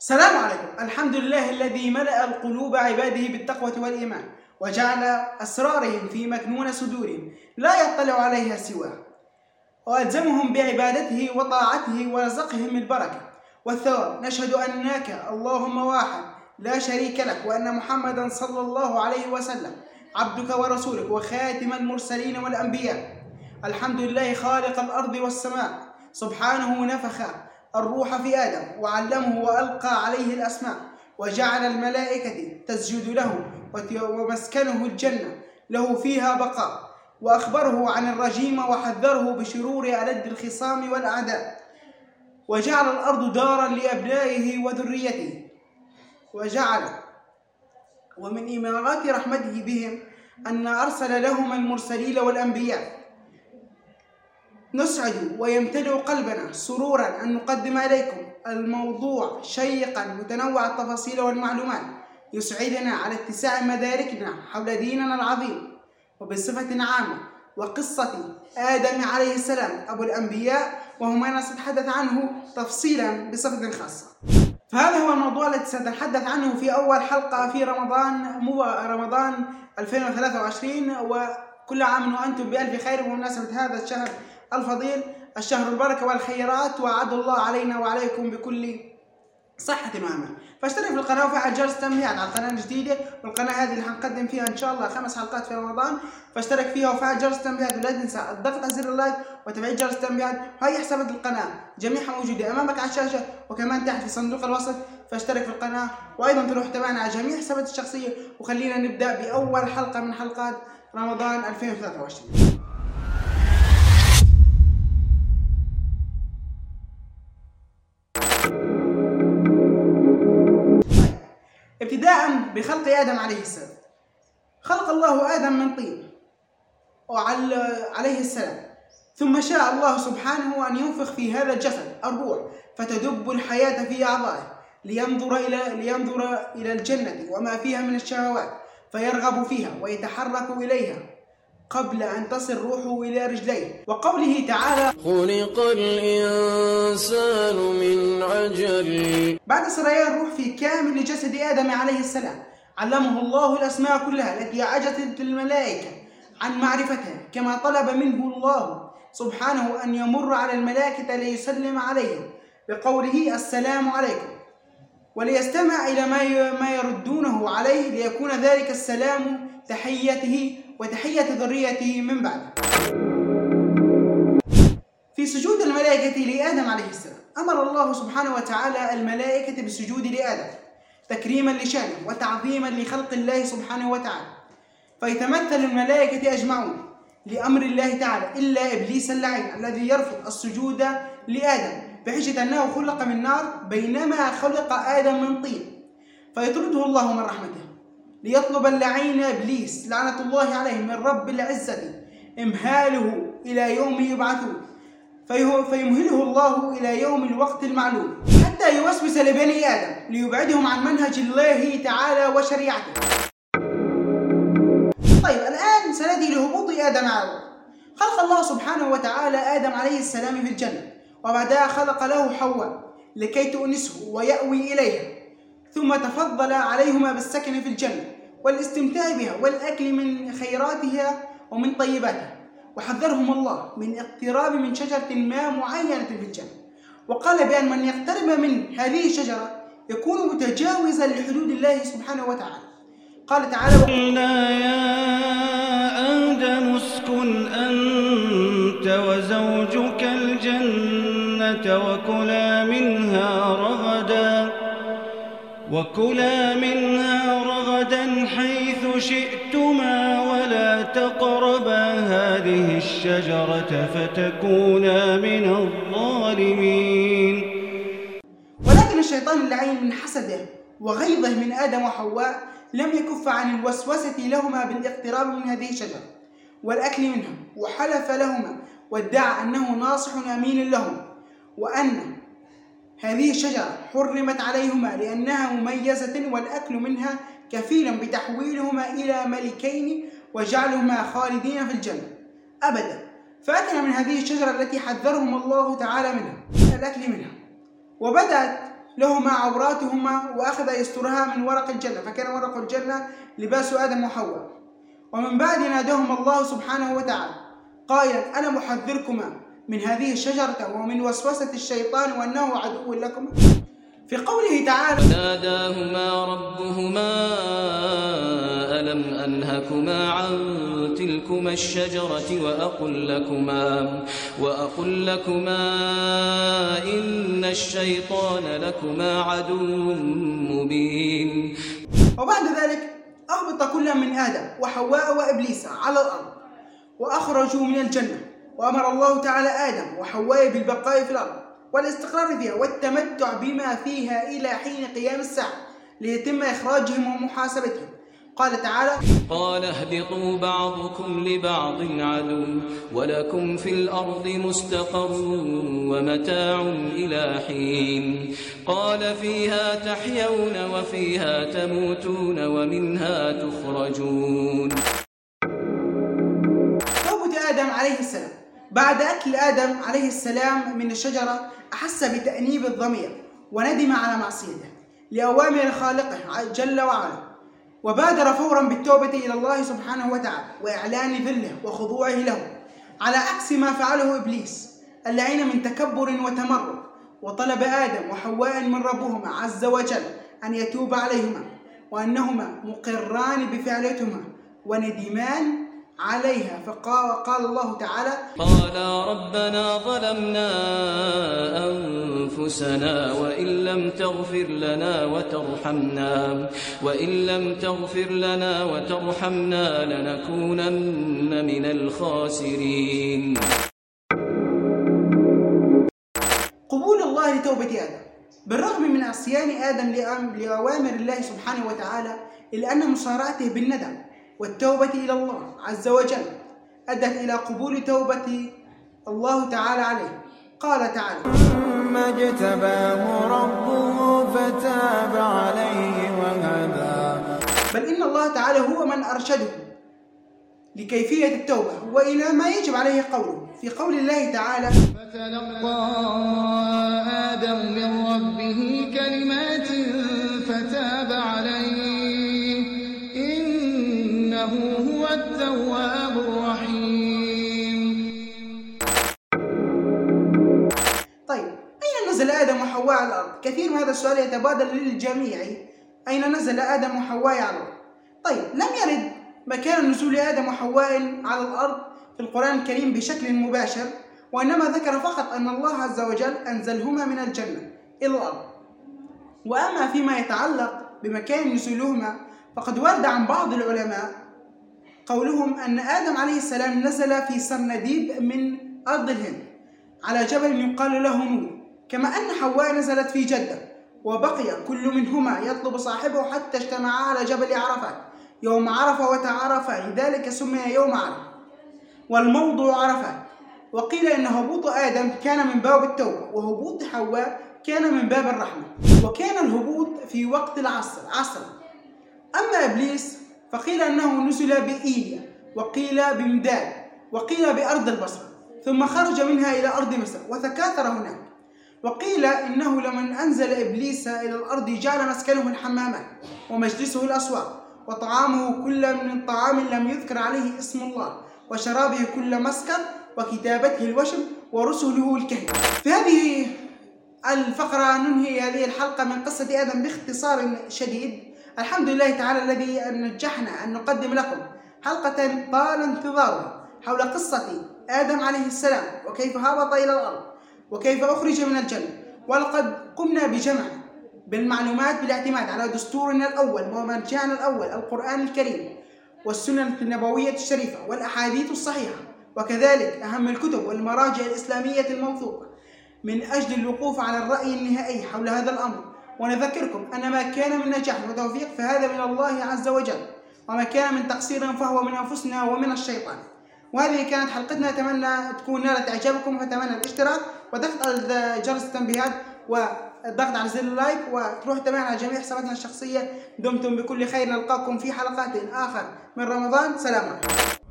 السلام عليكم. الحمد لله الذي ملأ القلوب عباده بالتقوى والإيمان وجعل أسرارهم في مكنون صدورهم لا يطلع عليها سواه. وألزمهم بعبادته وطاعته ورزقهم البركة. والثواب نشهد أنك اللهم واحد لا شريك لك وأن محمدا صلى الله عليه وسلم عبدك ورسولك وخاتم المرسلين والأنبياء. الحمد لله خالق الأرض والسماء سبحانه نفخ الروح في آدم وعلمه وألقى عليه الأسماء وجعل الملائكة تسجد له ومسكنه الجنة له فيها بقاء وأخبره عن الرجيم وحذره بشرور ألد الخصام والأعداء وجعل الأرض دارا لأبنائه وذريته وجعل ومن إمارات رحمته بهم أن أرسل لهم المرسلين والأنبياء. نسعد ويمتلئ قلبنا سرورا أن نقدم إليكم الموضوع شيقا متنوع التفاصيل والمعلومات يسعدنا على اتساع مداركنا حول ديننا العظيم وبصفة عامة وقصة آدم عليه السلام أبو الأنبياء وهو ما سنتحدث عنه تفصيلا بصفة خاصة. فهذا هو الموضوع الذي سنتحدث عنه في أول حلقة في رمضان رمضان 2023 وكل عام وأنتم بألف خير بمناسبة هذا الشهر. الفضيل الشهر البركة والخيرات وعد الله علينا وعليكم بكل صحة وأمان فاشترك في القناة وفعل جرس التنبيهات على القناة الجديدة. والقناة هذه اللي حنقدم فيها إن شاء الله خمس حلقات في رمضان. فاشترك فيها وفعل جرس التنبيهات ولا تنسى الضغط على زر اللايك وتفعيل جرس التنبيهات وهي حسابات القناة جميعها موجودة أمامك على الشاشة وكمان تحت في صندوق الوصف. فاشترك في القناة وأيضا تروح تابعنا على جميع حسابات الشخصية. وخلينا نبدأ بأول حلقة من حلقات رمضان 2023 بخلق آدم عليه السلام. خلق الله آدم من طين. عليه السلام. ثم شاء الله سبحانه أن ينفخ في هذا الجسد الروح فتدب الحياة في أعضائه لينظر إلى لينظر إلى الجنة وما فيها من الشهوات فيرغب فيها ويتحرك إليها. قبل أن تصل روحه إلى رجليه. وقوله تعالى خلق الإنسان من عجل. بعد سريان الروح في كامل جسد آدم عليه السلام علمه الله الأسماء كلها التي عجزت الملائكة عن معرفتها كما طلب منه الله سبحانه أن يمر على الملائكة ليسلم عليهم. بقوله السلام عليكم. وليستمع إلى ما ما يردونه عليه ليكون ذلك السلام تحيته وتحية ذريته من بعده في سجود الملائكة لآدم عليه السلام أمر الله سبحانه وتعالى الملائكة بالسجود لآدم تكريما لشأنه وتعظيما لخلق الله سبحانه وتعالى. فيتمثل الملائكة أجمعون لأمر الله تعالى إلا إبليس اللعين الذي يرفض السجود لآدم بحجة أنه خلق من نار بينما خلق آدم من طين. فيطرده الله من رحمته. ليطلب اللعين إبليس لعنة الله عليه من رب العزة إمهاله إلى يوم يبعثون فيمهله الله إلى يوم الوقت المعلوم حتى يوسوس لبني آدم ليبعدهم عن منهج الله تعالى وشريعته. طيب الآن سنأتي لهبوط آدم على خلق الله سبحانه وتعالى آدم عليه السلام في الجنة وبعدها خلق له حواء لكي تؤنسه ويأوي إليها. ثم تفضل عليهما بالسكن في الجنة والاستمتاع بها والأكل من خيراتها ومن طيباتها. وحذرهم الله من اقتراب من شجرة ما معينة في الجنة. وقال بأن من يقترب من هذه الشجرة يكون متجاوزا لحدود الله سبحانه وتعالى. قال تعالى قلنا يا آدم اسكن أنت وزوجك الجنة وكلا وكلا منها رغدا حيث شئتما ولا تقربا هذه الشجرة فتكونا من الظالمين. ولكن الشيطان اللعين من حسده وغيظه من آدم وحواء لم يكف عن الوسوسة لهما بالاقتراب من هذه الشجرة والأكل منها وحلف لهما وادعى أنه ناصح أمين لهم وأن هذه الشجرة حرمت عليهما لأنها مميزة والأكل منها كفيل بتحويلهما إلى ملكين وجعلهما خالدين في الجنة. أبدا. فأكل من هذه الشجرة التي حذرهم الله تعالى منها الأكل منها. وبدأت لهما عوراتهما وأخذ يسترها من ورق الجنة فكان ورق الجنة لباس آدم وحواء. ومن بعد ناداهما الله سبحانه وتعالى قائلا أنا محذركما. من هذه الشجرة ومن وسوسة الشيطان وأنه عدو لكما في قوله تعالى ناداهما ربهما ألم أنهكما عن تلكما الشجرة وأقل لكما وأقل لكما إن الشيطان لكما عدو مبين. وبعد ذلك أهبط كل من آدم وحواء وإبليس على الأرض وأخرجوا من الجنة. وأمر الله تعالى آدم وحواء بالبقاء في الأرض والاستقرار فيها والتمتع بما فيها إلى حين قيام الساعة ليتم إخراجهم ومحاسبتهم. قال تعالى قال اهبطوا بعضكم لبعض عدو ولكم في الأرض مستقر ومتاع إلى حين. قال فيها تحيون وفيها تموتون ومنها تخرجون. بعد أكل آدم عليه السلام من الشجرة أحس بتأنيب الضمير وندم على معصيته لأوامر خالقه جل وعلا. وبادر فورا بالتوبة إلى الله سبحانه وتعالى وإعلان ذله وخضوعه له على عكس ما فعله إبليس اللعين من تكبر وتمرد. وطلب آدم وحواء من ربهما عز وجل أن يتوب عليهما وأنهما مقران بفعلتهما وندمان عليها. فقال الله تعالى قال ربنا ظلمنا أنفسنا وإن لم تغفر لنا وترحمنا وإن لم تغفر لنا وترحمنا لنكونن من الخاسرين. قبول الله لتوبة آدم. بالرغم من عصيان آدم لأوامر الله سبحانه وتعالى إلا أن مصارعته بالندم. والتوبة إلى الله عز وجل. أدت إلى قبول توبة الله تعالى عليه. قال تعالى ثم اجتباه ربه فتاب عليه وهدى. بل إن الله تعالى هو من أرشده لكيفية التوبة وإلى ما يجب عليه قوله في قول الله تعالى فتلقى التواب الرحيم طيب أين نزل آدم وحواء على الأرض؟ كثير من هذا السؤال يتبادل للجميع أين نزل آدم وحواء على الأرض؟ طيب لم يرد مكان نزول آدم وحواء على الأرض في القرآن الكريم بشكل مباشر وإنما ذكر فقط أن الله عز وجل أنزلهما من الجنة إلى الأرض وأما فيما يتعلق بمكان نزولهما فقد ورد عن بعض العلماء قولهم أن آدم عليه السلام نزل في سرنديب من أرض الهند على جبل يقال له نور كما أن حواء نزلت في جدة وبقي كل منهما يطلب صاحبه حتى اجتمعا على جبل عرفات. يوم عرفة وتعارفا لذلك سمي يوم عرفة والموضوع عرفات. وقيل إن هبوط آدم كان من باب التوبة وهبوط حواء كان من باب الرحمة وكان الهبوط في وقت العصر عصر. أما إبليس فقيل أنه نزل بإيليا وقيل بمداد وقيل بأرض البصرة ثم خرج منها إلى أرض مصر وتكاثر هناك. وقيل إنه لمن أنزل إبليس إلى الأرض جعل مسكنه الحمامات ومجلسه الأسواق وطعامه كل من طعام لم يذكر عليه اسم الله وشرابه كل مسكر وكتابته الوشم ورسله الكهن في هذه الفقرة ننهي هذه الحلقة من قصة آدم باختصار شديد. الحمد لله تعالى الذي نجحنا أن نقدم لكم حلقة طال انتظارها حول قصة آدم عليه السلام وكيف هبط إلى الأرض وكيف أخرج من الجنة ولقد قمنا بجمع بالمعلومات بالاعتماد على دستورنا الأول ومرجعنا الأول القرآن الكريم والسنن النبوية الشريفة والأحاديث الصحيحة وكذلك أهم الكتب والمراجع الإسلامية الموثوقة من أجل الوقوف على الرأي النهائي حول هذا الأمر. ونذكركم أن ما كان من نجاح وتوفيق فهذا من الله عز وجل وما كان من تقصير فهو من أنفسنا ومن الشيطان. وهذه كانت حلقتنا أتمنى تكون نالت إعجابكم وأتمنى الاشتراك وضغط على جرس التنبيهات والضغط على زر اللايك وتروح تابعنا على جميع حساباتنا الشخصية. دمتم بكل خير نلقاكم في حلقات آخر من رمضان. سلام عليكم.